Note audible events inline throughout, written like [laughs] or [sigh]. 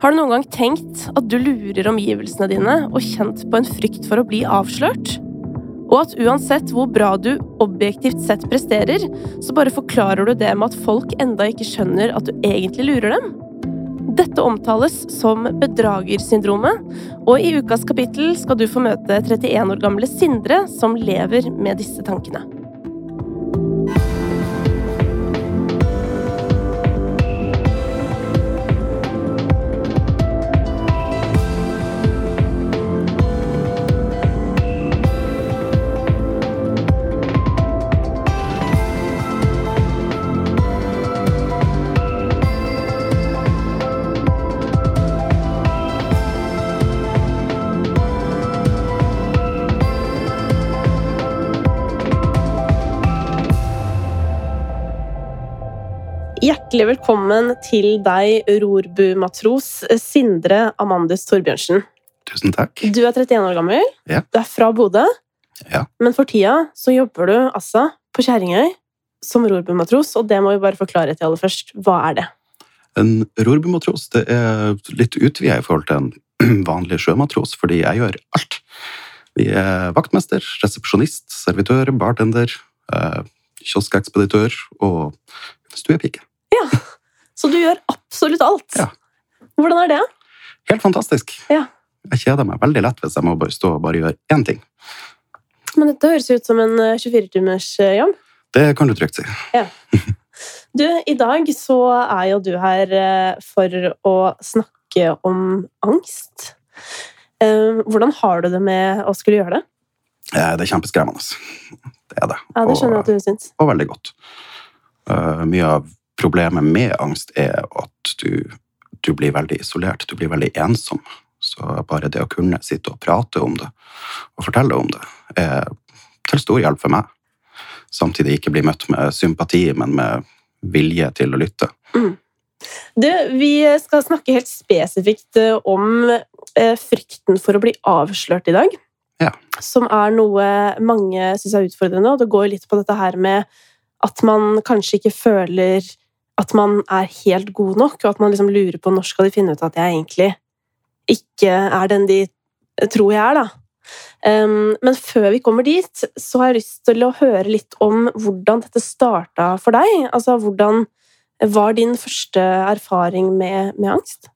Har du noen gang tenkt at du lurer omgivelsene dine og kjent på en frykt for å bli avslørt? Og at uansett hvor bra du objektivt sett presterer, så bare forklarer du det med at folk enda ikke skjønner at du egentlig lurer dem? Dette omtales som bedragersyndromet, og i ukas kapittel skal du få møte 31 år gamle Sindre som lever med disse tankene. Hjertelig velkommen til deg, rorbu-matros Sindre Amandus Torbjørnsen. Tusen takk. Du er 31 år gammel. Ja. Du er fra Bodø. Ja. Men for tida så jobber du altså på Kjerringøy som rorbu-matros, og det må vi bare forklare til aller først. Hva er det? En rorbumatros det er litt utvida i forhold til en [clears throat] vanlig sjømatros, fordi jeg gjør alt. Vi er vaktmester, resepsjonist, servitør, bartender, eh, kioskekspeditør og stuepike. Så du gjør absolutt alt. Ja. Hvordan er det? Helt fantastisk. Ja. Jeg kjeder meg veldig lett hvis jeg må bare stå og bare gjøre én ting. Men dette høres ut som en 24-timers jobb. Det kan du trygt si. [laughs] Du, i dag så er jo du her eh, for å snakke om angst. Eh, Hvordan har du det med å skulle gjøre det? Eh, Det er kjempeskremmende. Det er det. Ja, det skjønner jeg at du syns. og veldig godt. Eh, mye av problemet med angst er at du, du blir veldig isolert, du blir veldig ensom. Så bare det å kunne sitte og prate om det, og fortelle om det, er til stor hjelp for meg. Samtidig ikke bli møtt med sympati, men med vilje til å lytte. Du, vi skal snakke helt spesifikt eh, om eh, frykten for å bli avslørt i dag. Ja. Som er noe mange syns er utfordrende, og det går litt på dette her med at man kanskje ikke føler at man er helt god nok, og at man liksom lurer på når skal de finne ut at jeg egentlig ikke er den de tror jeg er, da. Um, men før vi kommer dit, så har jeg lyst til å høre litt om hvordan dette starta for deg. Altså hvordan var din første erfaring med, med angst?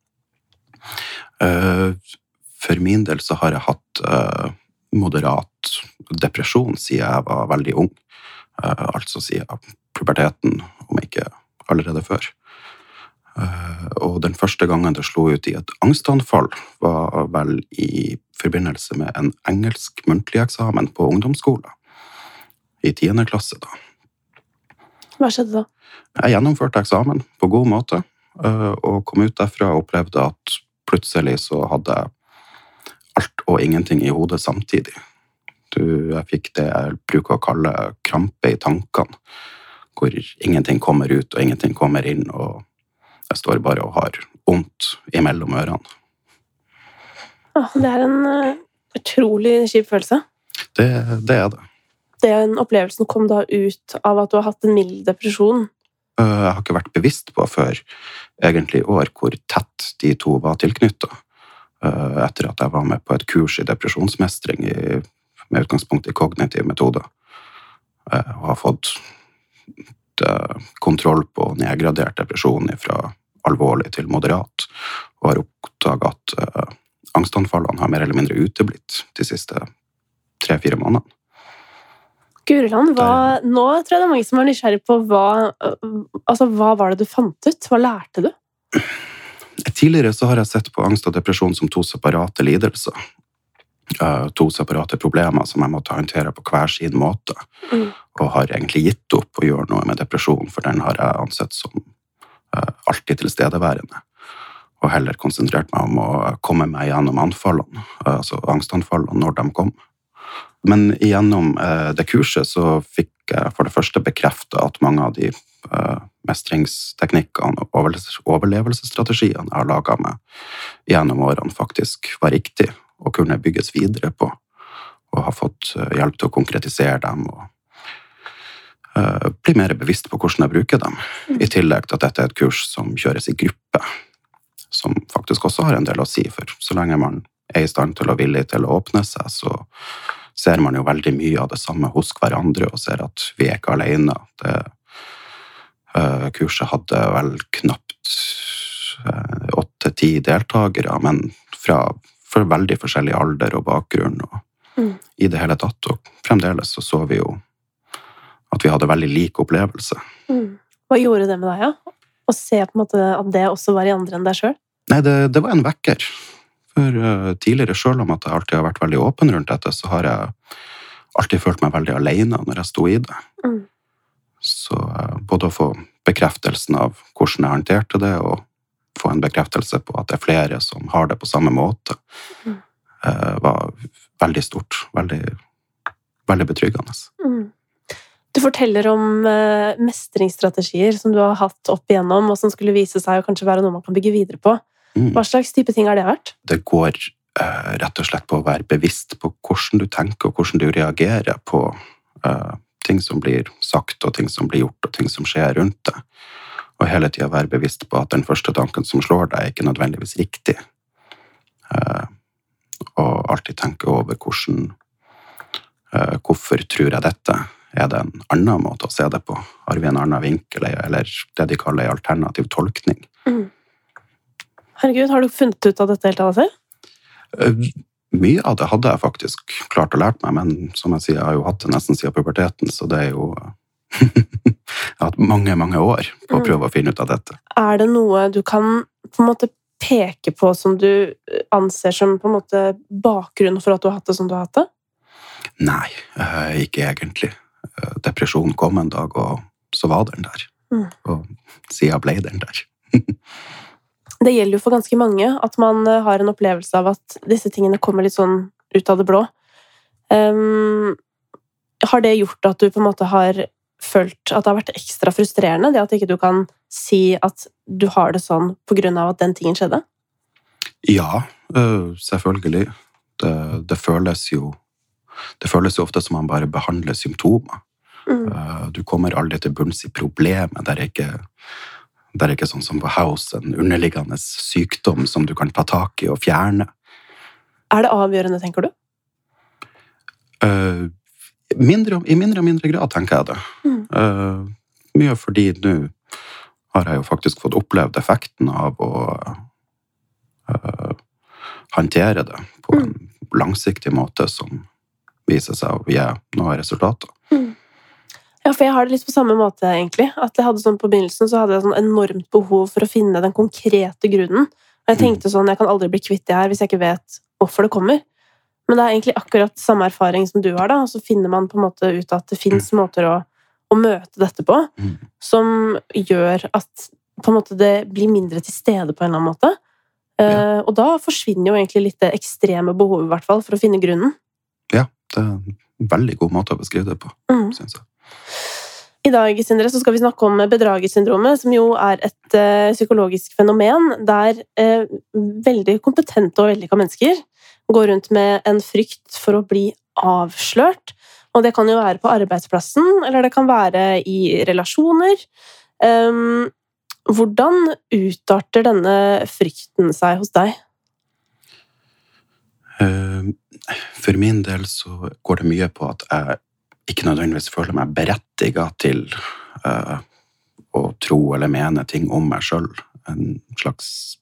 Uh, For min del så har jeg hatt uh, moderat depresjon siden jeg var veldig ung. Uh, Altså siden puberteten, om ikke allerede før. Eh, Og den første gangen det slo ut i et angstanfall, var vel i forbindelse med en engelsk muntlig eksamen på ungdomsskolen. I tiende klasse, da. Hva skjedde da? Jeg gjennomførte eksamen på god måte, eh, og kom ut derfra og opplevde at plutselig så hadde jeg alt og ingenting i hodet samtidig. Du, jeg fikk det jeg bruker å kalle krampe i tankene, hvor ingenting kommer ut og ingenting kommer inn, og jeg står bare og har vondt imellom ørene. Ah, det er en eh, utrolig kjip følelse. Det, det er det. Den opplevelsen kom da ut av at du har hatt en mild depresjon. Eh, Jeg har ikke vært bevisst på før egentlig i år hvor tett de to var tilknytta. Etter at jeg var med på et kurs i depresjonsmestring i, med utgangspunkt i kognitiv metode. Eh, Og har fått kontroll på nedgradert depresjon fra alvorlig til moderat. Og har oppdaga at uh, angstanfallene har mer eller mindre uteblitt de siste tre-fire månedene. Guriland, hva, nå tror jeg det er mange som er nysgjerrig på hva, altså, hva var det du fant ut? Hva lærte du? Tidligere så har jeg sett på angst og depresjon som to separate lidelser. Eh, To separate problemer som jeg måtte håndtere på hver sin måte. Mm. Og har egentlig gitt opp å gjøre noe med depresjon, for den har jeg ansett som eh, alltid tilstedeværende. Og heller konsentrert meg om å komme meg gjennom anfallene, eh, altså angstanfallene, når de kom. Men gjennom det kurset så fikk jeg for det første bekrefta at mange av de mestringsteknikkene og overlevelses- overlevelsesstrategiene jeg har laga meg gjennom årene, faktisk var riktig og kunne bygges videre på. Og har fått eh, hjelp til å konkretisere dem og uh, bli mer bevisst på hvordan jeg bruker dem. I tillegg til at dette er et kurs som kjøres i gruppe. som faktisk også har en del å si. For så lenge man er i stand til og villig til å åpne seg, så ser man jo veldig mye av det samme hos hverandre og ser at vi er ikke alene. Det uh, kurset hadde vel knapt åtte-ti deltakere, men fra for veldig forskjellig alder og bakgrunn og mm. i det hele tatt. Og fremdeles så så vi jo at vi hadde veldig lik opplevelse. Mm. Hva gjorde det med deg, ja? Å se på en måte at det også var i andre enn deg sjøl? Nei, det, det, var en vekker. For uh, tidligere, sjøl om at jeg alltid har vært veldig åpen rundt dette, så har jeg alltid følt meg veldig alene når jeg sto i det. Mm. Så uh, både å få bekreftelsen av hvordan jeg håndterte det, og få en bekreftelse på at det er flere som har det på samme måte, mm. uh, var veldig stort. Veldig, veldig betryggende. Mm. Du forteller om uh, mestringsstrategier som du har hatt opp igjennom, og som skulle vise seg å kanskje være noe man kan bygge videre på. Mm. Hva slags type ting har det vært? Det går uh, rett og slett på å være bevisst på hvordan du tenker, og hvordan du reagerer på uh, ting som blir sagt, og ting som blir gjort, og ting som skjer rundt deg. Og hele tida være bevisst på at den første tanken som slår deg, er ikke nødvendigvis riktig. og alltid tenke over hvordan Hvorfor tror jeg dette? Er det en annen måte å se det på? Har vi en annen vinkel, eller det de kaller en alternativ tolkning? Mm. Herregud, har du funnet ut av dette helt av deg selv? Eh, mye av det hadde jeg faktisk klart å lære meg, men som jeg sier, jeg har jo hatt det nesten siden puberteten, så det er jo Jeg har hatt mange, mange år på å mm. prøve å finne ut av dette. Er det noe du kan på en måte peke på som du anser som på en måte bakgrunnen for at du har hatt det som du har hatt det? Nei, eh, ikke egentlig. Eh, depresjonen kom en dag, og så var den der. Mm. Og siden ble den der. [laughs] det gjelder jo for ganske mange at man eh, har en opplevelse av at disse tingene kommer litt sånn ut av det blå. Um, har det gjort at du på en måte har følt at det har vært ekstra frustrerende, det at ikke du kan si at du har det sånn av at den tingen skjedde? Ja, selvfølgelig. Det, det føles jo det føles jo ofte som man bare behandler symptomer. Mm. Du kommer aldri til bunns i problemet. Det er, ikke, det er ikke sånn som på House, en underliggende sykdom som du kan ta tak i og fjerne. Er det avgjørende, tenker du? Uh, mindre, I mindre og mindre grad, tenker jeg det. Mm. Uh, mye fordi nå har jeg jo faktisk fått opplevd effekten av å uh, håndtere det på en mm. langsiktig måte som viser seg å gi noen resultater. Mm. Ja, for jeg har det litt på samme måte, egentlig. At jeg hadde sånn På begynnelsen så hadde jeg sånn enormt behov for å finne den konkrete grunnen. Og jeg tenkte sånn Jeg kan aldri bli kvitt det her hvis jeg ikke vet hvorfor det kommer. Men det er egentlig akkurat samme erfaring som du har, da. Og så finner man på en måte ut at det fins mm. måter å, å, møte dette på mm. som gjør at måte det blir mindre til stede på en eller annen måte. Ja. Uh, og da forsvinner jo egentlig litt det ekstreme behovet, i hvert fall, for å finne grunnen. Ja, det er en veldig god måte å beskrive det på, mm. syns jeg. I dag Sindre, så skal vi snakke om bedragersyndromet, som jo er et uh, psykologisk fenomen der uh, veldig kompetente og vellykka mennesker går rundt med en frykt for å bli avslørt. Og det kan jo være på arbeidsplassen, eller det kan være i relasjoner. Um, hvordan utarter denne frykten seg hos deg? Uh, for min del så går det mye på at jeg ikke nødvendigvis føler meg berettiga til uh, å tro eller mene ting om meg sjøl. En slags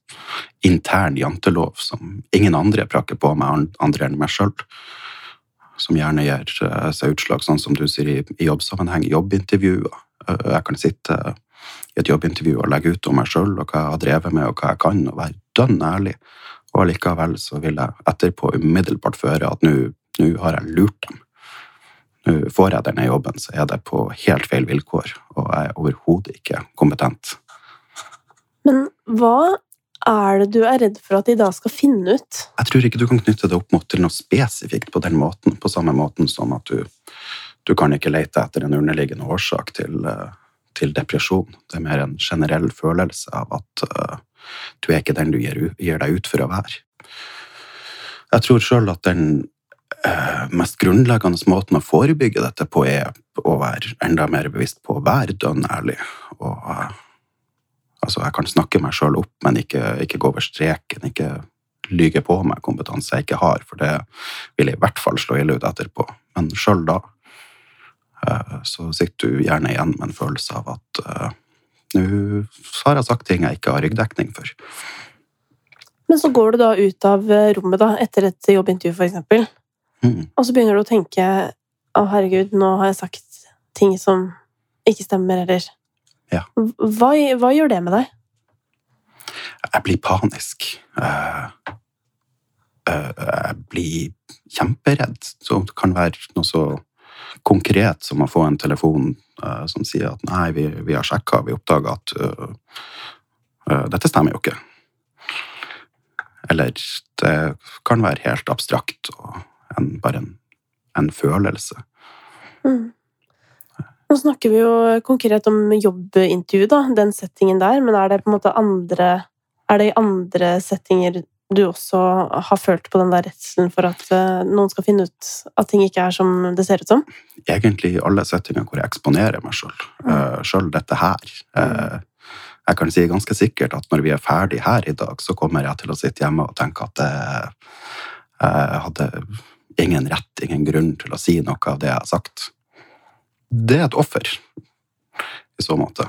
intern jantelov som ingen andre prakker på meg andre enn meg sjøl. Som gjerne gjør uh, seg utslag, sånn som du sier i, jobbsammenheng, jobbintervjuer. Uh, jeg kan sitte i et jobbintervju og legge ut om meg sjøl og hva jeg har drevet med og hva jeg kan, og være dønn ærlig. Og allikevel så vil jeg etterpå umiddelbart føre at nå har jeg lurt dem. Nå får jeg denne jobben, så er det på helt feil vilkår, og jeg er overhodet ikke kompetent. Men hva er det du er redd for at de da skal finne ut? Jeg tror ikke du kan knytte det opp mot til noe spesifikt på den måten, på samme måten som at du, du kan ikke lete etter en underliggende årsak til, eh, til depresjon. Det er mer en generell følelse av at uh, du er ikke den du gir, gir deg ut for å være. Jeg tror sjøl at den mest grunnleggende måten å forebygge dette på, er å være enda mer bevisst på å være dønn ærlig. Og eh, Altså, jeg kan snakke meg sjøl opp, men ikke, ikke gå over streken. Ikke lyge på meg kompetanse jeg ikke har, for det vil jeg i hvert fall slå ille ut etterpå. Men sjøl da eh, så sitter du gjerne igjen med en følelse av at nå har jeg sagt ting jeg ikke har ryggdekning for. Men så går du da ut av rommet da, etter et jobbintervju, eksempel. Mm. Og så begynner du å tenke å herregud, nå har jeg sagt ting som ikke stemmer, eller Ja. hva, hva gjør det med deg? Jeg blir panisk. Uh, uh, jeg blir kjemperedd. Så det kan være noe så konkret som å få en telefon uh, som sier at nei, vi, vi har sjekka, vi oppdaga at dette stemmer jo ikke. Eller det kan være helt abstrakt og en, bare en, en følelse. Mm. Nå snakker vi jo konkret om jobbintervju, da, den settingen der, men er det på en måte andre Er det i andre settinger du også har følt på den der redselen for at eh, noen skal finne ut at ting ikke er som det ser ut som? Egentlig i alle settinger hvor jeg eksponerer meg sjøl. Mm. Sjøl dette her. Eh, jeg kan si ganske sikkert at når vi er ferdig her i dag, så kommer jeg til å sitte hjemme og tenke at jeg hadde ingen rett, ingen grunn til å si noe av det jeg har sagt. Det er et offer, i så måte.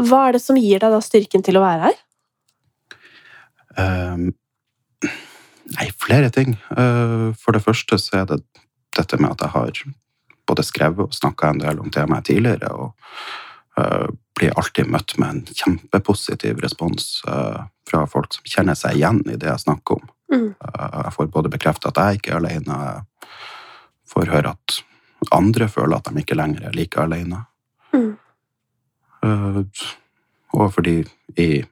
Hva er det som gir deg da styrken til å være her? Ehm, nei, flere ting. Uh, for det første så er det dette med at jeg har både skrevet og snakka en del om temaet tidligere, og uh, blir alltid møtt med en kjempepositiv respons eh, fra folk som kjenner seg igjen i det jeg snakker om. Mm. Eh, Jeg får både bekreftet at jeg ikke er alene, jeg får høre at andre føler at de ikke lenger er like alene. Mm. Eh, Og fordi i,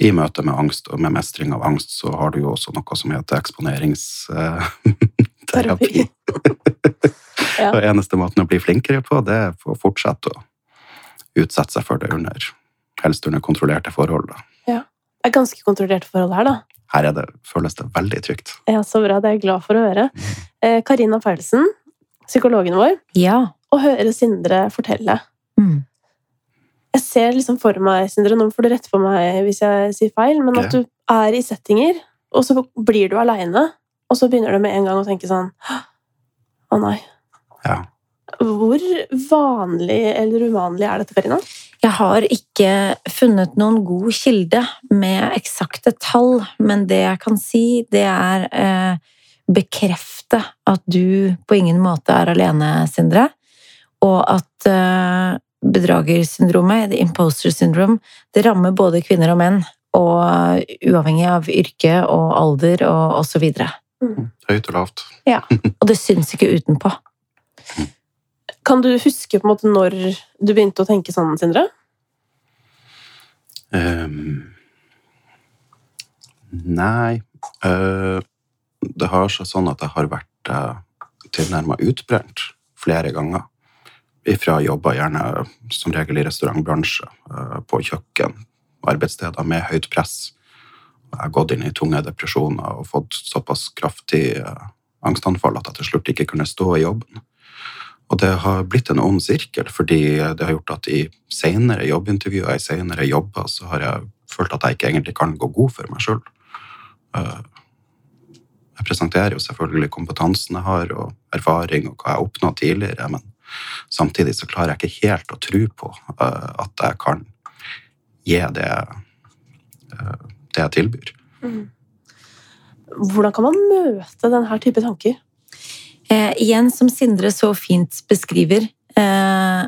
i møte med angst og med mestring av angst, så har du jo også noe som heter eksponeringsterapi. [laughs] Ja. Og eneste måten å bli flinkere på, det er å fortsette å utsette seg for det under helst under kontrollerte forhold. Da. Det er ganske kontrollerte forhold her, da. Her er det, føles det veldig trygt. Ja, Så bra. Det er jeg glad for å høre. Eh, Karina Paulsen, psykologen vår, Ja. å høre Sindre fortelle. Mm. Jeg ser liksom for meg, Sindre, nå får du rette på meg hvis jeg sier feil, men at du er i settinger, og så blir du aleine, og så begynner du med en gang å tenke sånn Å nei. Ja. Hvor vanlig eller uvanlig er dette, Karina? Jeg har ikke funnet noen god kilde med eksakte tall, men det jeg kan si, det er eh, bekrefte at du på ingen måte er alene, Sindre, og at eh, bedragersyndromet, the imposter syndrome, det rammer både kvinner og menn, og uavhengig av yrke og alder og osv. Høyt og lavt. Og det syns ikke utenpå. Kan du huske på en måte når du begynte å tenke sånn, Sindre? Um, nei uh, Det har seg sånn at jeg har vært uh, tilnærma utbrent flere ganger. Ifra jobber gjerne som regel i restaurantbransje, uh, på kjøkken, arbeidssteder med høyt press. Jeg har gått inn i tunge depresjoner og fått såpass kraftig uh, angstanfall at jeg til slutt ikke kunne stå i jobben. Og det har blitt en ond sirkel, fordi det har gjort at i senere jobbintervjuer, i senere jobber, så har jeg følt at jeg ikke egentlig kan gå god for meg sjøl. Jeg presenterer jo selvfølgelig kompetansen jeg har, og erfaring, og hva jeg har oppnådd tidligere, men samtidig så klarer jeg ikke helt å tro på eh, at jeg kan gi det, eh, det jeg tilbyr. Hvordan kan man møte denne type tanker? Eh, igjen, som Sindre så fint beskriver, eh,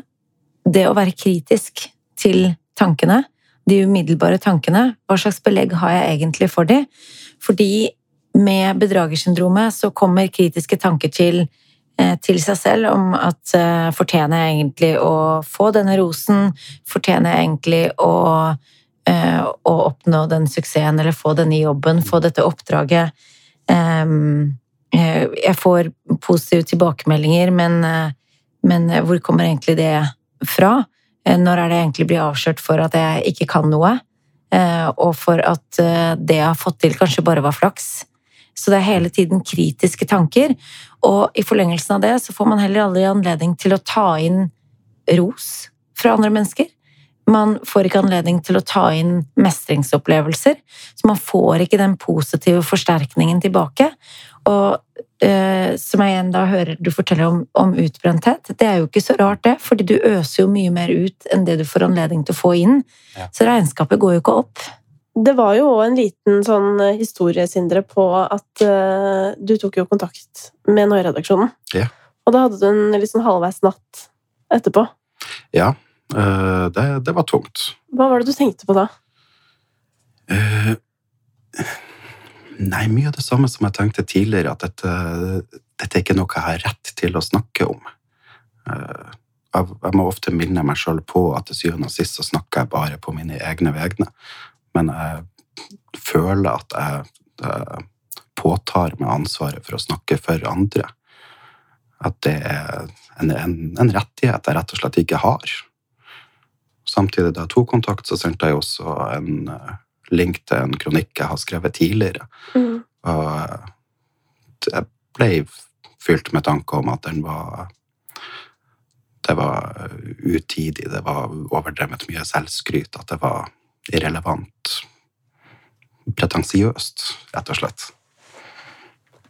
det å være kritisk til tankene, de umiddelbare tankene, hva slags belegg har jeg egentlig for de? Fordi med bedragersyndromet så kommer kritiske tanker til, eh, til seg selv om at eh, fortjener jeg egentlig å få denne rosen? Fortjener jeg egentlig å, eh, å oppnå den suksessen eller få denne jobben, få dette oppdraget? Eh, jeg får positive tilbakemeldinger, men, eh, men hvor kommer egentlig det fra? Eh, Når er det egentlig blir avslørt for at jeg ikke kan noe? Eh, Og for at eh, det jeg har fått til, kanskje bare var flaks? Så det er hele tiden kritiske tanker. Og i forlengelsen av det så får man heller aldri anledning til å ta inn ros fra andre mennesker. Man får ikke anledning til å ta inn mestringsopplevelser, så man får ikke den positive forsterkningen tilbake. Og eh, som jeg igjen da hører du fortelle om, om, utbrenthet, det er jo ikke så rart, det, fordi du øser jo mye mer ut enn det du får anledning til å få inn. Ja. Så regnskapet går jo ikke opp. Det var jo òg en liten sånn eh, historie, Sindre, på at uh, du tok jo kontakt med Noi-redaksjonen. Ja. Og da hadde du en litt sånn halvveis natt etterpå. Ja, uh, det, det, var tungt. Hva var det du tenkte på da? Uh, nei, mye av det samme som jeg tenkte tidligere, at dette, dette er ikke noe jeg har rett til å snakke om. Uh, jeg, må ofte minne meg sjøl på at til syvende og sist så snakker jeg bare på mine egne vegne. Men jeg føler at jeg, jeg påtar meg ansvaret for å snakke for andre at det er en, en, en, rettighet jeg rett og slett ikke har. Samtidig, da jeg tok kontakt, så sendte jeg også en uh, link til en kronikk jeg har skrevet tidligere. Mm. Og jeg ble fylt med tanke om at den var Det var utidig, det var overdrevet mye selvskryt, at det var irrelevant. Pretensiøst, rett og slett.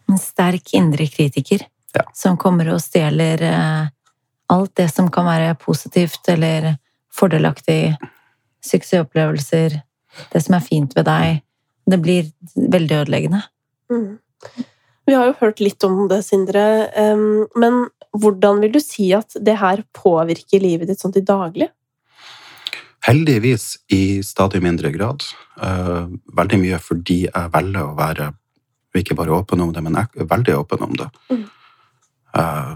En sterk indre kritiker ja. som kommer og stjeler eh, alt det som kan være positivt eller fordelaktig. Suksessopplevelser, det som er fint ved deg. Det blir veldig ødeleggende. Mm. Vi har jo hørt litt om det, Sindre. Men hvordan vil du si at det her påvirker livet ditt sånn til daglig? Heldigvis i stadig mindre grad. Eh, veldig mye fordi jeg velger å være ikke bare åpen om det, men jeg er veldig åpen om det. Mm. Uh,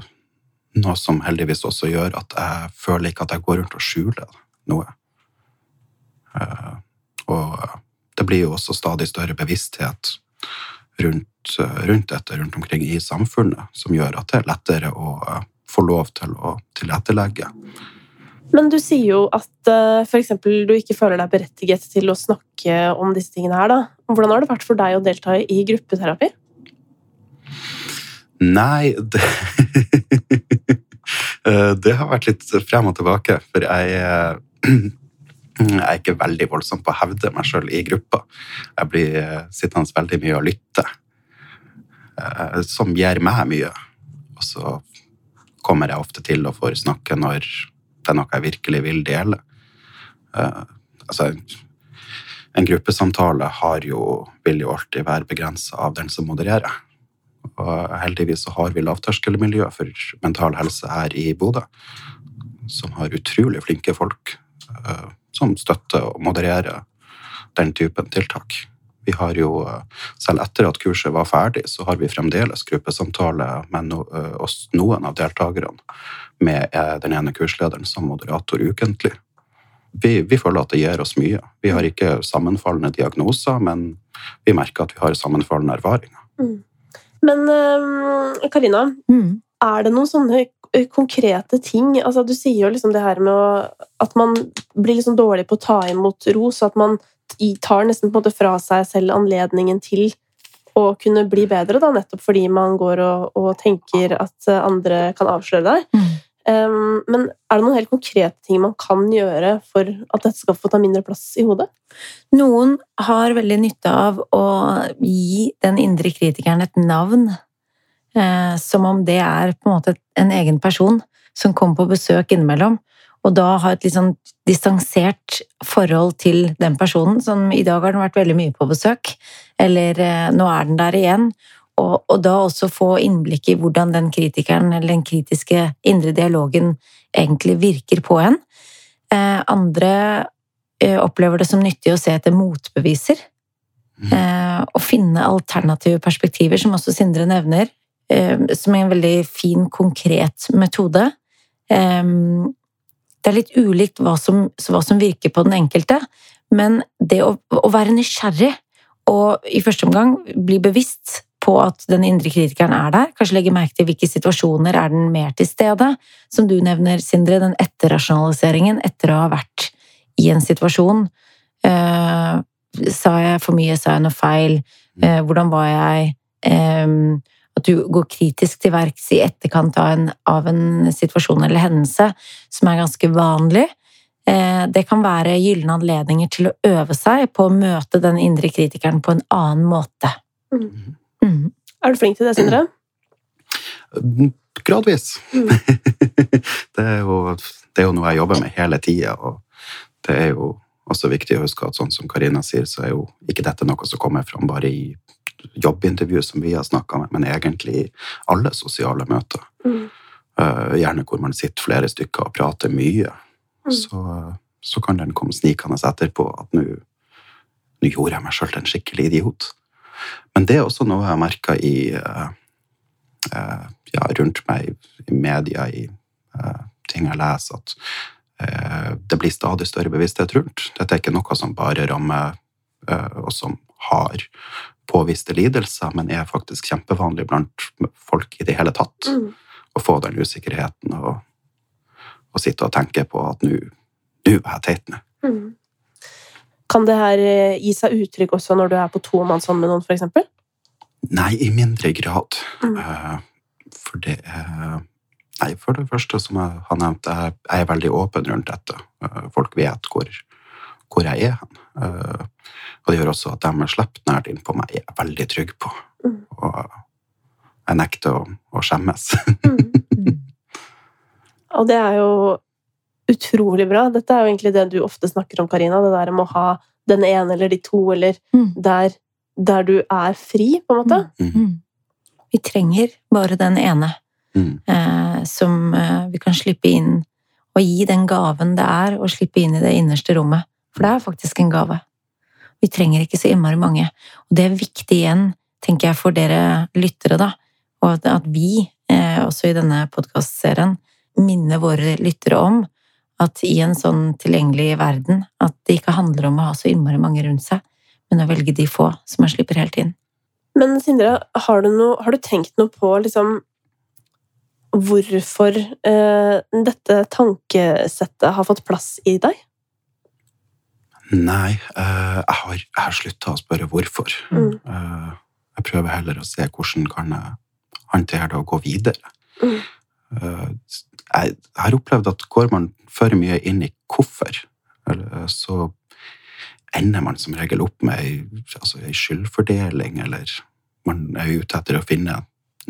noe som heldigvis også gjør at jeg føler ikke at jeg går rundt og skjuler noe. Og det blir jo også stadig større bevissthet rundt, rundt, dette rundt omkring i samfunnet, som gjør at det er lettere å uh, få lov til å tilrettelegge. Men du sier jo at for f.eks. du ikke føler deg berettiget til å snakke om disse tingene her. da. Hvordan har det vært for deg å delta i gruppeterapi? Nei det, [laughs] eh, det har vært litt frem og tilbake. For jeg, eh, [clears throat] jeg er ikke veldig voldsom på å hevde meg sjøl i gruppa. Jeg blir eh, sittende veldig mye og lytte, som gir meg mye. Og så kommer jeg ofte til å snakke når det er noe jeg virkelig vil dele. Altså, en gruppesamtale jo, vil jo alltid være begrensa av den som modererer. Og heldigvis så har vi lavterskelmiljø for mental helse her i Bodø, som har utrolig flinke folk som støtter og modererer den typen tiltak. Vi har jo, selv etter at kurset var ferdig, så har vi fremdeles gruppesamtale med no, uh, oss, noen av deltakerne med den ene kurslederen som moderator ukentlig. Vi, vi, føler at det gir oss mye. Vi har ikke sammenfallende diagnoser, men vi merker at vi har sammenfallende erfaringer. Mm. Men ehm, Karina, mm. er det noen sånne eh, konkrete ting altså Du sier jo liksom det her med å, at man blir liksom dårlig på å ta imot ros, og at man tar nesten på en måte fra seg selv anledningen til å kunne bli bedre, da, nettopp fordi man går og, og tenker at andre kan avsløre deg. Mm. Um, men er det noen helt konkrete ting man kan gjøre for at dette skal få ta mindre plass i hodet? Noen har veldig nytte av å gi den indre kritikeren et navn. Eh, som om det er på en måte en egen person som kommer på besøk innimellom. Og da ha et litt sånn distansert forhold til den personen. Som i dag har den vært veldig mye på besøk, eller eh, nå er den der igjen. Og, og, da også få innblikk i hvordan den kritikeren eller den kritiske indre dialogen egentlig virker på en. Eh, andre opplever det som nyttig å se etter motbeviser. Mm. Eh, og finne alternative perspektiver, som også Sindre nevner, som er en veldig fin, konkret metode. Eh, det er litt ulikt hva som, hva som, virker på den enkelte, men det å, å være nysgjerrig og i første omgang bli bevisst på at den indre kritikeren er der. Kanskje legge merke til hvilke situasjoner er den mer til stede. Som du nevner, Sindre, den etterrasjonaliseringen etter å ha vært i en situasjon. Eh, sa jeg for mye, sa jeg noe feil? Eh, hvordan var jeg? Eh, at du går kritisk til verks i etterkant av en, av en, situasjon eller hendelse som er ganske vanlig. eh, det kan være gylne anledninger til å øve seg på å møte den indre kritikeren på en annen måte. Mm. Mm. Er du flink til det, Sindre? Gradvis. Mm. [laughs] det, er jo, det er jo noe jeg jobber med hele tida, og det er jo også viktig å huske at sånn som Karina sier, så er jo ikke dette noe som kommer fram bare i jobbintervju som vi har snakka med, men egentlig i alle sosiale møter. Mm. Eh, gjerne hvor man sitter flere stykker og prater mye. Mm. Så, så kan den komme snikende etterpå at nå gjorde jeg meg sjøl til en skikkelig idiot. Men det er også noe jeg merka i uh, uh, ja, rundt meg i media, i ting jeg leser, at det blir stadig større bevissthet rundt. Dette er ikke noe som bare rammer og som har påviste lidelser, men er faktisk kjempevanlig blant folk i det hele tatt. Mm. Å få den usikkerheten og, og sitte og tenke på at nå er jeg teit nå. Mm. Kan det her eh, gi seg uttrykk også når du er på tomannshånd med noen, f.eks.? Nei, i mindre grad. Mm. Eh, For det er Nei, for det første, som jeg har nevnt, jeg jeg er veldig åpen rundt dette. Eh, Folk vet hvor, hvor jeg er hen. Eh, Og det gjør også at dem jeg slipper nært innpå meg, er jeg veldig trygg på. Mm. Og jeg nekter å, å skjemmes. Mm. Og det er jo utrolig bra. Dette er jo egentlig det du ofte snakker om, Karina. Det der med å ha den ene eller de to, eller Mm. der, der du er fri, på en måte. Mm. Mm. Vi trenger bare den ene Mm. eh, som eh, vi kan slippe inn og gi den gaven det er å slippe inn i det innerste rommet. For det er faktisk en gave. Vi trenger ikke så innmari mange. Og det er viktig igjen, tenker jeg, for dere lyttere, da. Og at, vi, eh, også i denne podkastserien, minner våre lyttere om at i en sånn tilgjengelig verden, at det ikke handler om å ha så innmari mange rundt seg, men å velge de få som man slipper helt inn. Men Sindre, har du, noe, har du tenkt noe på liksom hvorfor eh, dette tankesettet har fått plass i deg? Nei, eh, jeg har, jeg har slutta å spørre hvorfor. Mm. Eh, jeg prøver heller å se hvordan kan jeg håndtere det og gå videre. Mm. Eh, jeg har opplevd at går man for mye inn i hvorfor, så ender man som regel opp med ei altså, ei skyldfordeling, eller man er ute etter å finne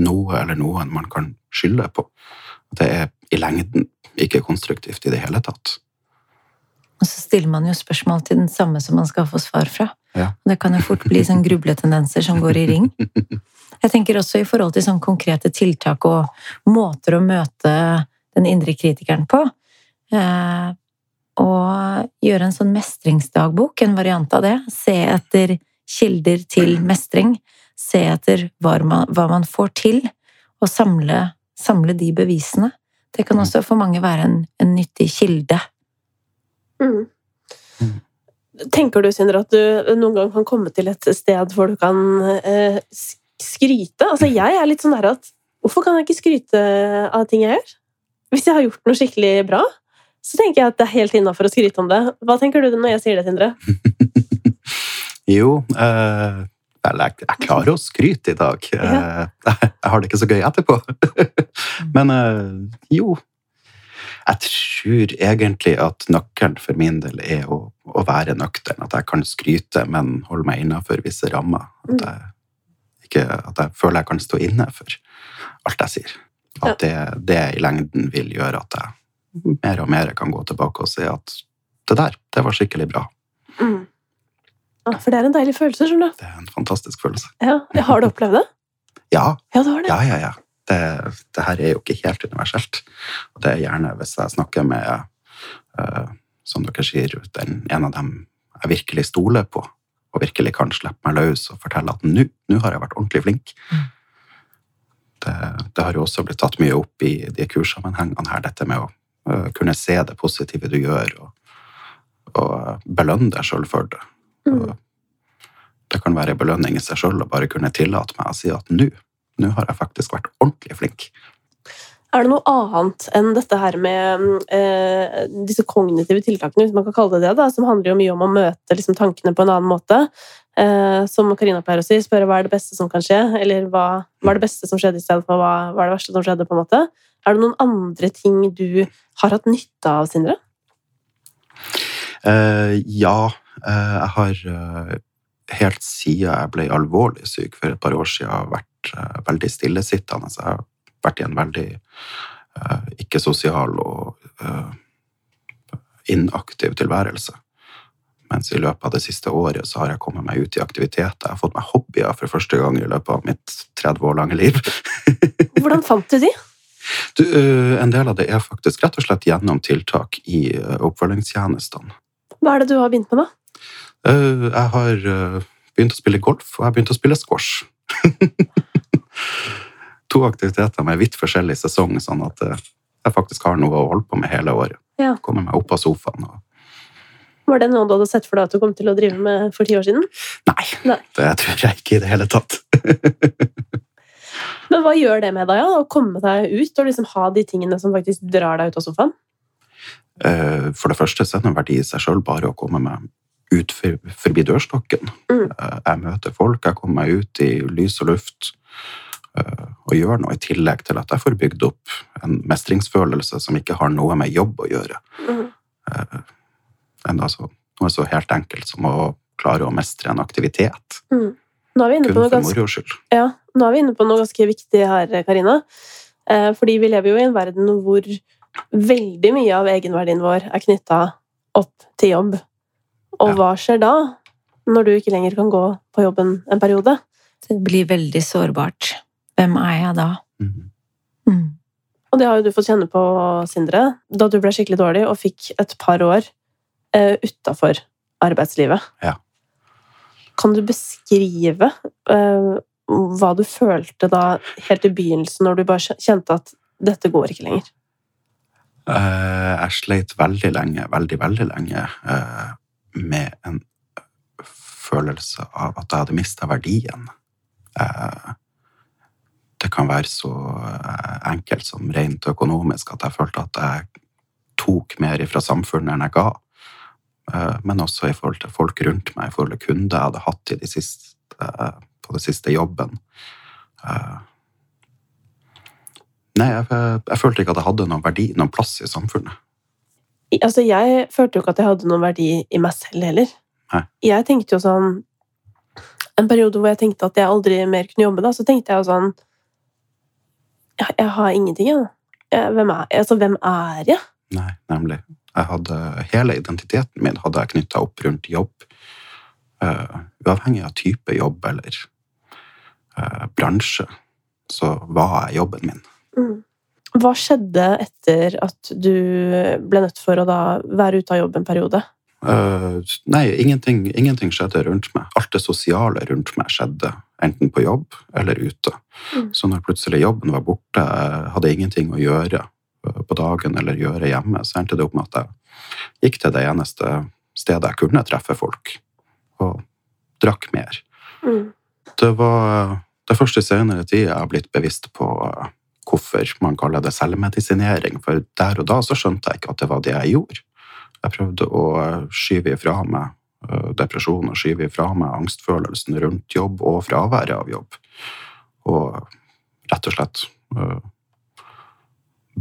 noe eller noen man kan skylde på. Det er i lengden ikke konstruktivt i det hele tatt. Og så stiller man jo spørsmål til den samme som man skal få svar fra. Ja. Og det kan jo fort bli sånn grubletendenser som går i ring. [laughs] Jeg tenker også i forhold til sånn konkrete tiltak og måter å møte den indre kritikeren på. Eh, og gjøre en sånn mestringsdagbok, en variant av det. Se etter kilder til mestring. Se etter hva man, hva man får til, og samle, samle de bevisene. Det kan også for mange være en, en nyttig kilde. Mm. Mm. Tenker du, Sindre, at du noen gang kan komme til et sted hvor du kan eh, skryte? Altså, jeg er litt sånn der at Hvorfor kan jeg ikke skryte av ting jeg gjør? Hvis jeg har gjort noe skikkelig bra, så tenker jeg at det er helt innafor å skryte om det. Hva tenker du når jeg sier det, Sindre? [laughs] Jo, eh, vel, jeg, jeg klarer å skryte i dag. Eh, [laughs] jeg har det ikke så gøy etterpå. [laughs] Men eh, jo. Jeg tror egentlig at nøkkelen for min del er å, å være nøktern. At jeg kan skryte, men holde meg innafor visse rammer. At jeg, ikke, at jeg føler jeg kan stå inne for alt jeg sier. At det, det i lengden vil gjøre at jeg mer og mer kan gå tilbake og si at det der, det var skikkelig bra. Mm. Ja, for det er en deilig følelse, skjønner du. Det er en fantastisk følelse. Ja, Har du opplevd det? Ja, Ja, du har det. ja, ja. ja. Det, det her er jo ikke helt universelt. Og det er gjerne hvis jeg snakker med, uh, som dere sier, den, en av dem jeg virkelig stoler på, og virkelig kan slippe meg løs og fortelle at nå har jeg vært ordentlig flink. Mm. Det, det har jo også blitt tatt mye opp i de kurssammenhengene her, dette med å uh, kunne se det positive du gjør, og, og belønne deg sjøl for det. Mm. Det kan være belønning i seg sjøl å bare kunne tillate meg å si at nå nå har jeg faktisk vært ordentlig flink. Er det noe annet enn dette her med eh, disse kognitive tiltakene, hvis man kan kalle det det, da, som handler jo mye om å møte liksom, tankene på en annen måte? Eh, som Karina pleier å si, spørre hva er det beste som kan skje, eller hva, hva er det beste som skjedde i stedet for hva, hva er det verste som skjedde? på en måte? Er det noen andre ting du har hatt nytte av, Sindre? Eh, ja, eh, jeg har eh, helt siden jeg ble alvorlig syk for et par år siden vært eh, veldig stillesittende. Så jeg har vært i en veldig uh, ikke-sosial og uh, inaktiv tilværelse. Mens i løpet av det siste året så har jeg kommet meg ut i aktiviteter. Jeg har fått meg hobbyer for første gang i løpet av mitt 30 år lange liv. [laughs] Hvordan fant du de? Du, uh, en del av det er faktisk rett og slett gjennom tiltak i eh, oppfølgingstjenestene. Hva er det du har begynt med, da? Eh, Jeg har eh, begynt å spille golf, og jeg har begynt å spille squash. [laughs] to aktiviteter med vidt forskjellig sesong, sånn at eh, jeg faktisk har noe å holde på med hele året. Ja. Komme meg opp av sofaen. Var det noe du hadde sett for deg at du kom til å drive med for ti år siden? Nei, Nei. det tror jeg ikke i det hele tatt. [laughs] Men hva gjør det med deg, ja? Å komme deg ut og liksom ha de tingene som faktisk drar deg ut av sofaen? Eh, For det første så er det en verdi i seg sjøl bare å komme meg ut forbi dørstokken. Mm. Eh, Jeg møter folk, jeg kommer meg ut i lys og luft eh, gjøre noe i tillegg til at jeg får bygd opp en mestringsfølelse som ikke har noe med jobb å gjøre. Mm. Eh, Enda så, noe så helt enkelt som å klare å mestre en aktivitet. Mm. Nå er vi inne Kun på noe for ganske moro skyld. Ja, nå er vi inne på noe ganske viktig her, Karina. Eh, Fordi vi lever jo i en verden hvor veldig mye av egenverdien vår er knytta opp til jobb. Og Ja. hva skjer da, når du ikke lenger kan gå på jobben en periode? Det blir veldig sårbart. Hvem er jeg da? Mm. Mm. Og det har jo du fått kjenne på, Sindre, da du ble skikkelig dårlig og fikk et par år eh, utafor arbeidslivet. Ja. Kan du beskrive eh, hva du følte da helt i begynnelsen, når du bare kjente at dette går ikke lenger? Eh, Jeg sleit veldig lenge, veldig, veldig lenge eh, med en følelse av at jeg hadde mista verdien. Eh, Det kan være så eh, enkelt som rent økonomisk at jeg følte at jeg tok mer fra samfunnet enn jeg ga. Eh, Men også i forhold til folk rundt meg, i forhold til kunder jeg hadde hatt i de siste, eh, på den siste jobben. Nei, jeg, jeg følte ikke at jeg hadde noen verdi, noen plass i samfunnet. Altså, jeg følte jo ikke at jeg hadde noen verdi i meg selv heller. Nei. Jeg tenkte jo sånn En periode hvor jeg tenkte at jeg aldri mer kunne jobbe, da, så tenkte jeg jo sånn Jeg, jeg har ingenting, jeg. Jeg- Hvem er, altså, hvem er jeg? Nei, nemlig. Jeg hadde, hele identiteten min hadde jeg knytta opp rundt jobb. Uh, uavhengig av type jobb eller uh, bransje, så var jeg jobben min. Mm. Hva skjedde etter at du ble nødt for å være ute av jobb en periode? Eh, nei, ingenting, ingenting skjedde rundt meg. Alt det sosiale rundt meg skjedde, enten på jobb eller ute. Mm. Så når plutselig jobben var borte, hadde jeg ingenting å gjøre eh, på dagen eller gjøre hjemme, så endte det opp med at jeg gikk til det eneste stedet jeg kunne treffe folk, og drakk mer. Mm. Det var det første senere tid jeg har blitt bevisst på eh, hvorfor man kaller det selvmedisinering, for der og da så skjønte jeg ikke at det var det jeg gjorde. Jeg prøvde å skyve ifra meg eh, depresjon og skyve ifra meg angstfølelsen rundt jobb og fraværet av jobb. Og rett og slett eh,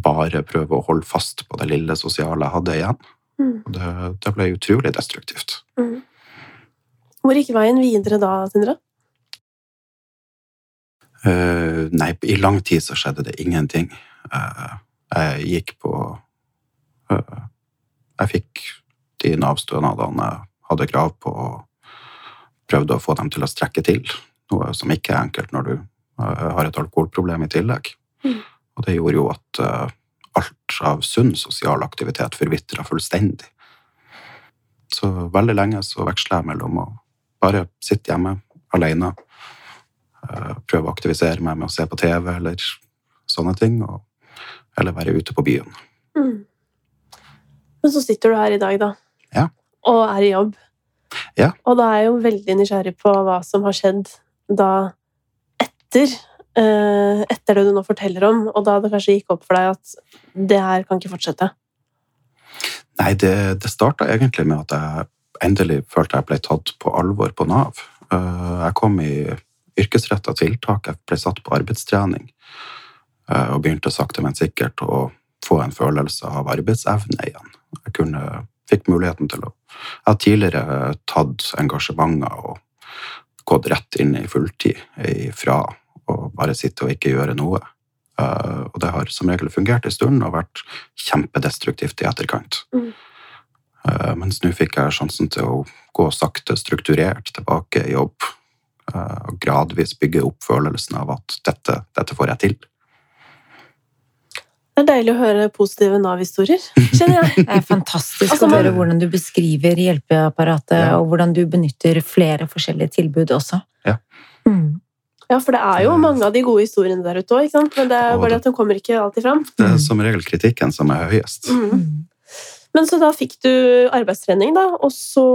bare prøve å holde fast på det lille sosiale jeg hadde igjen. Mm. Det, det ble utrolig destruktivt. Mm. Hvor gikk veien videre da, Sindre? Uh, nei, i lang tid så skjedde det ingenting. Uh, jeg gikk på Jeg fikk de Nav-stønadene jeg hadde krav på, og prøvde å få dem til å strekke til. Noe som ikke er enkelt når du eh, har et alkoholproblem i tillegg. Mm. Og det gjorde jo at eh, alt av sunn sosial aktivitet forvitra fullstendig. Så veldig lenge så veksla jeg mellom å bare sitte hjemme alene eh, prøve å aktivisere meg med å se på TV eller sånne ting, og, eller være ute på byen. Mm. Men så sitter du her i dag, da. Ja. Og er i jobb. Ja. Og da er jeg jo veldig nysgjerrig på hva som har skjedd da etter eh, etter det du nå forteller om, og da det kanskje gikk opp for deg at det her kan ikke fortsette. Nei, det, det starta egentlig med at jeg endelig følte jeg ble tatt på alvor på Nav. Eh, Jeg kom i yrkesretta tiltak, jeg ble satt på arbeidstrening eh, og begynte sakte, men sikkert å få en følelse av arbeidsevne igjen. Jeg kunne, fikk muligheten til å Jeg har tidligere tatt engasjementer og gått rett inn i fulltid ifra å bare sitte og ikke gjøre noe. Eh, og det har som regel fungert en stund og vært kjempedestruktivt i etterkant. Mm. Eh, mens nå fikk jeg sjansen til å gå sakte, strukturert tilbake i jobb. eh, Og gradvis bygge opp følelsen av at dette, dette får jeg til. Det er deilig å høre positive Nav-historier, kjenner jeg. Det er fantastisk Altså, å høre hvordan du beskriver hjelpeapparatet, Ja. og hvordan du benytter flere forskjellige tilbud også. Ja. Mm. Ja, for det er jo mange av de gode historiene der ute òg? Men det er bare det- at de kommer ikke alltid fram. Det Mm. er som regel kritikken som er høyest. Mm. Mm. Men så da fikk du arbeidstrening, da, og så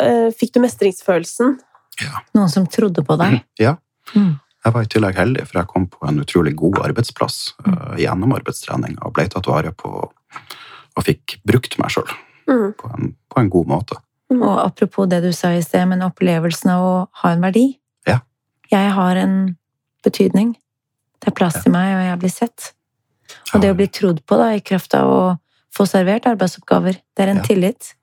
eh, fikk du mestringsfølelsen. Ja. Noen som trodde på deg. Ja. Mm. Jeg var i tillegg heldig, for jeg kom på en utrolig god arbeidsplass uh, gjennom arbeidstrening og ble tatt vare på og fikk brukt meg sjøl Mm. på, en- på en god måte. Mm. Og apropos det du sa i sted, men opplevelsen av å ha en verdi. Ja. Jeg har en betydning. Det er plass Ja. til meg, og jeg blir sett. Og det å bli trodd på da, i kraft av å få servert arbeidsoppgaver, det er en Ja. tillit.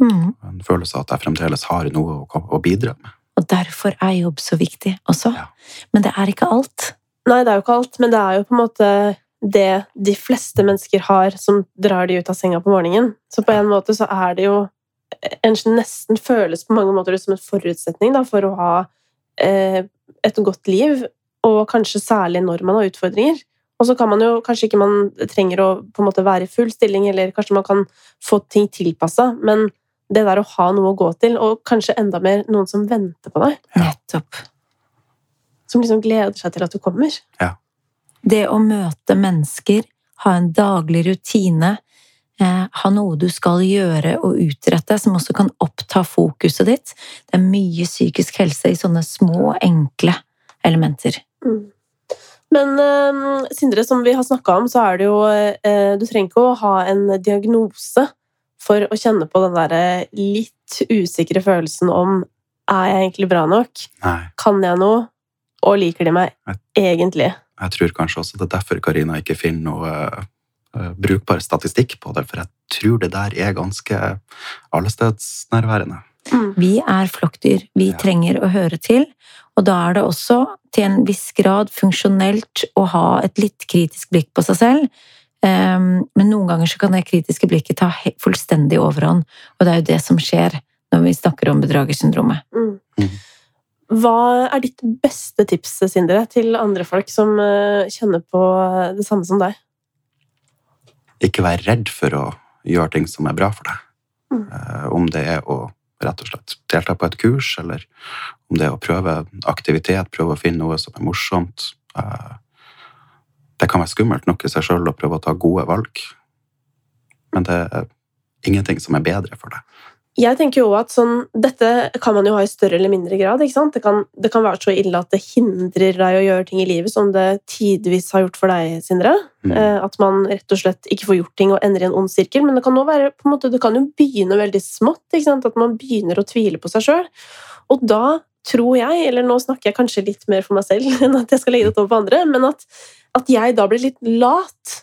Mm. En følelse av at jeg fremdeles har noe å, å bidra med. Og derfor er jobb så viktig også. Ja. Men det er ikke alt. Nei, det er jo ikke alt, men det er jo på en måte det de fleste mennesker har som drar de ut av senga på morgenen. Så på en måte så er det jo en nesten føles på mange måter som en forutsetning da, for å ha eh, et godt liv, og kanskje særlig når man har utfordringer. Og så kan man jo kanskje ikke man trenger å på en måte være i full stilling, eller kanskje man kan få ting tilpassa, men det der å ha noe å gå til, og kanskje enda mer noen som venter på deg, Nettopp. som liksom gleder seg til at du kommer. Ja. Det å møte mennesker, ha en daglig rutine, eh, ha noe du skal gjøre og utrette, som også kan oppta fokuset ditt. Det er mye psykisk helse i sånne små, enkle elementer. Mm. Men eh, Sindre, som vi har snakka om, så er det jo eh, Du trenger ikke å ha en diagnose for å kjenne på den derre litt usikre følelsen om Er jeg egentlig bra nok? Nei, Kan jeg noe? Og liker de meg jeg, egentlig? jeg tror kanskje også det er derfor Karina ikke finner noe uh, brukbar statistikk på det, for jeg tror det der er ganske allestedsnærværende. Mm. Vi er flokkdyr. Vi Ja. trenger å høre til. Og da er det også til en viss grad funksjonelt å ha et litt kritisk blikk på seg selv. Ehm, Men noen ganger så kan det kritiske blikket ta fullstendig overhånd. Og det er jo det som skjer når vi snakker om bedragersyndromet. Mm. Mhm. Hva er ditt beste tips, Sindre, til andre folk som eh, kjenner på det samme som deg? Ikke vær redd for å gjøre ting som er bra for deg. Mm. Eh, Om det er å rett og slett delta på et kurs, eller om det er å prøve aktivitet, prøve å finne noe som er morsomt. Eh, Det kan være skummelt nok i seg sjøl å prøve å ta gode valg, men det er ingenting som er bedre for deg. Jeg tenker jo at sånn, Dette kan man jo ha i større eller mindre grad. Det kan, det kan være så ille at det hindrer deg å gjøre ting i livet, som det tidvis har gjort for deg, Sindre. Mm. Eh, At man rett og slett ikke får gjort ting og ender i en ond sirkel. Men det kan, være, måte, det kan jo begynne veldig smått. At man begynner å tvile på seg sjøl. Og da tror jeg, eller nå snakker jeg kanskje litt mer for meg selv [laughs] enn at jeg skal legge det over på andre, men at, at jeg da blir litt lat.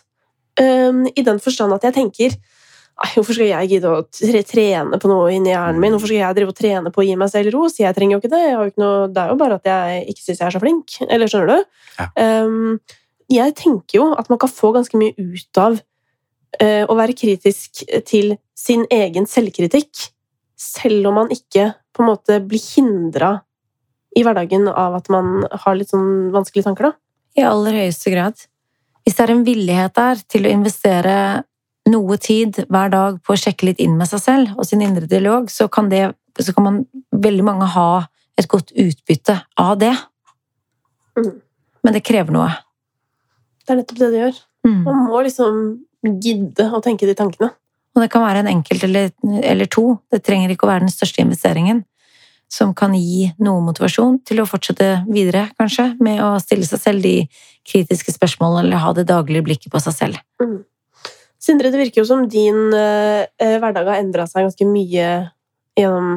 Um, I den forstand at jeg tenker hvorfor skal jeg gidde å trene på noe inni hjernen min? Hvorfor skal jeg drive og trene på å gi meg selv ros? Jeg trenger jo ikke det. Jeg har jo ikke noe, det er jo bare at jeg ikke syns jeg er så flink. Eller skjønner du? Ja. Um, jeg tenker jo at man kan få ganske mye ut av uh, å være kritisk til sin egen selvkritikk, selv om man ikke på en måte blir hindra i hverdagen av at man har litt sånn vanskelige tanker, da. I aller høyeste grad. Hvis det er en villighet der til å investere noe tid hver dag på å sjekke litt inn med seg selv og sin indre dialog, så kan, det, så kan man veldig mange ha et godt utbytte av det. Mm. Men det krever noe. Det er nettopp det det gjør. Mm. Man må liksom gidde å tenke de tankene. Og det kan være en enkelt eller, eller to. Det trenger ikke å være den største investeringen. Som kan gi noe motivasjon til å fortsette videre, kanskje, med å stille seg selv de kritiske spørsmålene eller ha det daglige blikket på seg selv. Mm. Sindre, det virker jo som din eh, eh, hverdag har endra seg ganske mye gjennom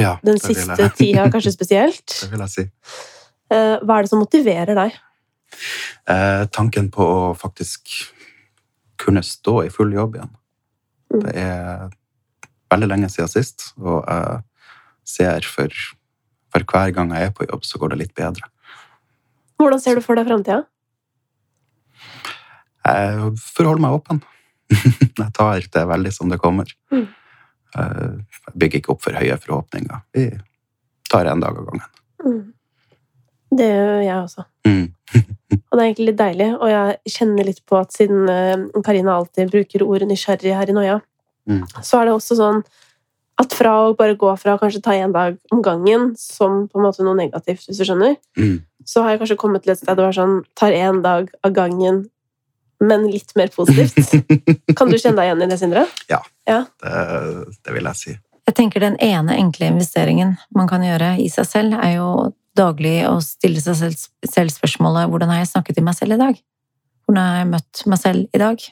Ja, den siste [laughs] jeg- tida, kanskje spesielt. Det vil jeg si. Eh, hva er det som motiverer deg? Eh, tanken på å faktisk kunne stå i full jobb igjen. Mm. Det er veldig lenge siden sist, og jeg ser for, for hver gang jeg er på jobb, så går det litt bedre. Hvordan ser du for deg framtida? Jeg forholder meg åpen. [laughs] jeg tar det veldig som det kommer. Mm. Eh, Jeg bygger ikke opp for høye forhåpninger. Vi tar en dag av gangen. Mm. Det gjør jeg også. Mm. [laughs] Og det er egentlig litt deilig. Og jeg kjenner litt på at siden eh, Karina alltid bruker ordet nysgjerrig her i Noia, Mm. så er det også sånn at fra å bare gå fra å kanskje ta en dag om gangen som på en måte noe negativt, hvis du skjønner, Mm. så har jeg kanskje kommet til et sted hvor jeg sånn, tar en dag av gangen, men litt mer positivt. [laughs] Kan du kjenne deg igjen i det, Sindre? Det, det vil jeg si. Jeg tenker den ene enkle investeringen man kan gjøre i seg selv, er jo daglig å stille seg selv, selv spørsmålet hvordan har jeg snakket til meg selv i dag? Hvordan har jeg møtt meg selv i dag?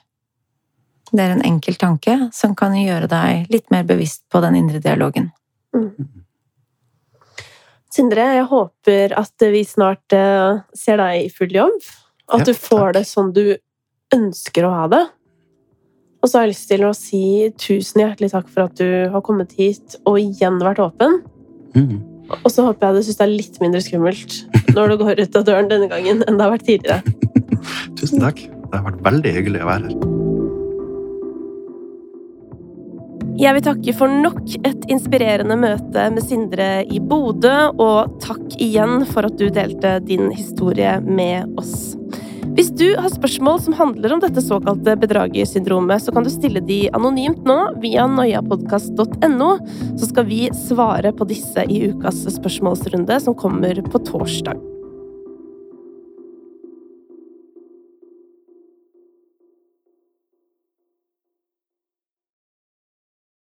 Det er en enkel tanke som kan gjøre deg litt mer bevisst på den indre dialogen. Sindre, jeg håper at vi snart eh, ser deg i full jobb. At Ja, du får takk. det sånn du ønsker å ha det. Og så har jeg lyst til å si tusen hjertelig takk for at du har kommet hit og igjen vært åpen. Mm. Og så håper jeg du syns det er litt mindre skummelt når du går ut av døren denne gangen enn det har vært tidligere. [laughs] Tusen takk. Det har vært veldig hyggelig å være her. Jeg vil takke for nok et inspirerende møte med Sindre i Bodø, og takk igjen for at du delte din historie med oss. Hvis du har spørsmål som handler om dette såkalte bedragersyndromet, så kan du stille de anonymt nå via noiapodkast.no, så skal vi svare på disse i ukas spørsmålsrunde som kommer på torsdag.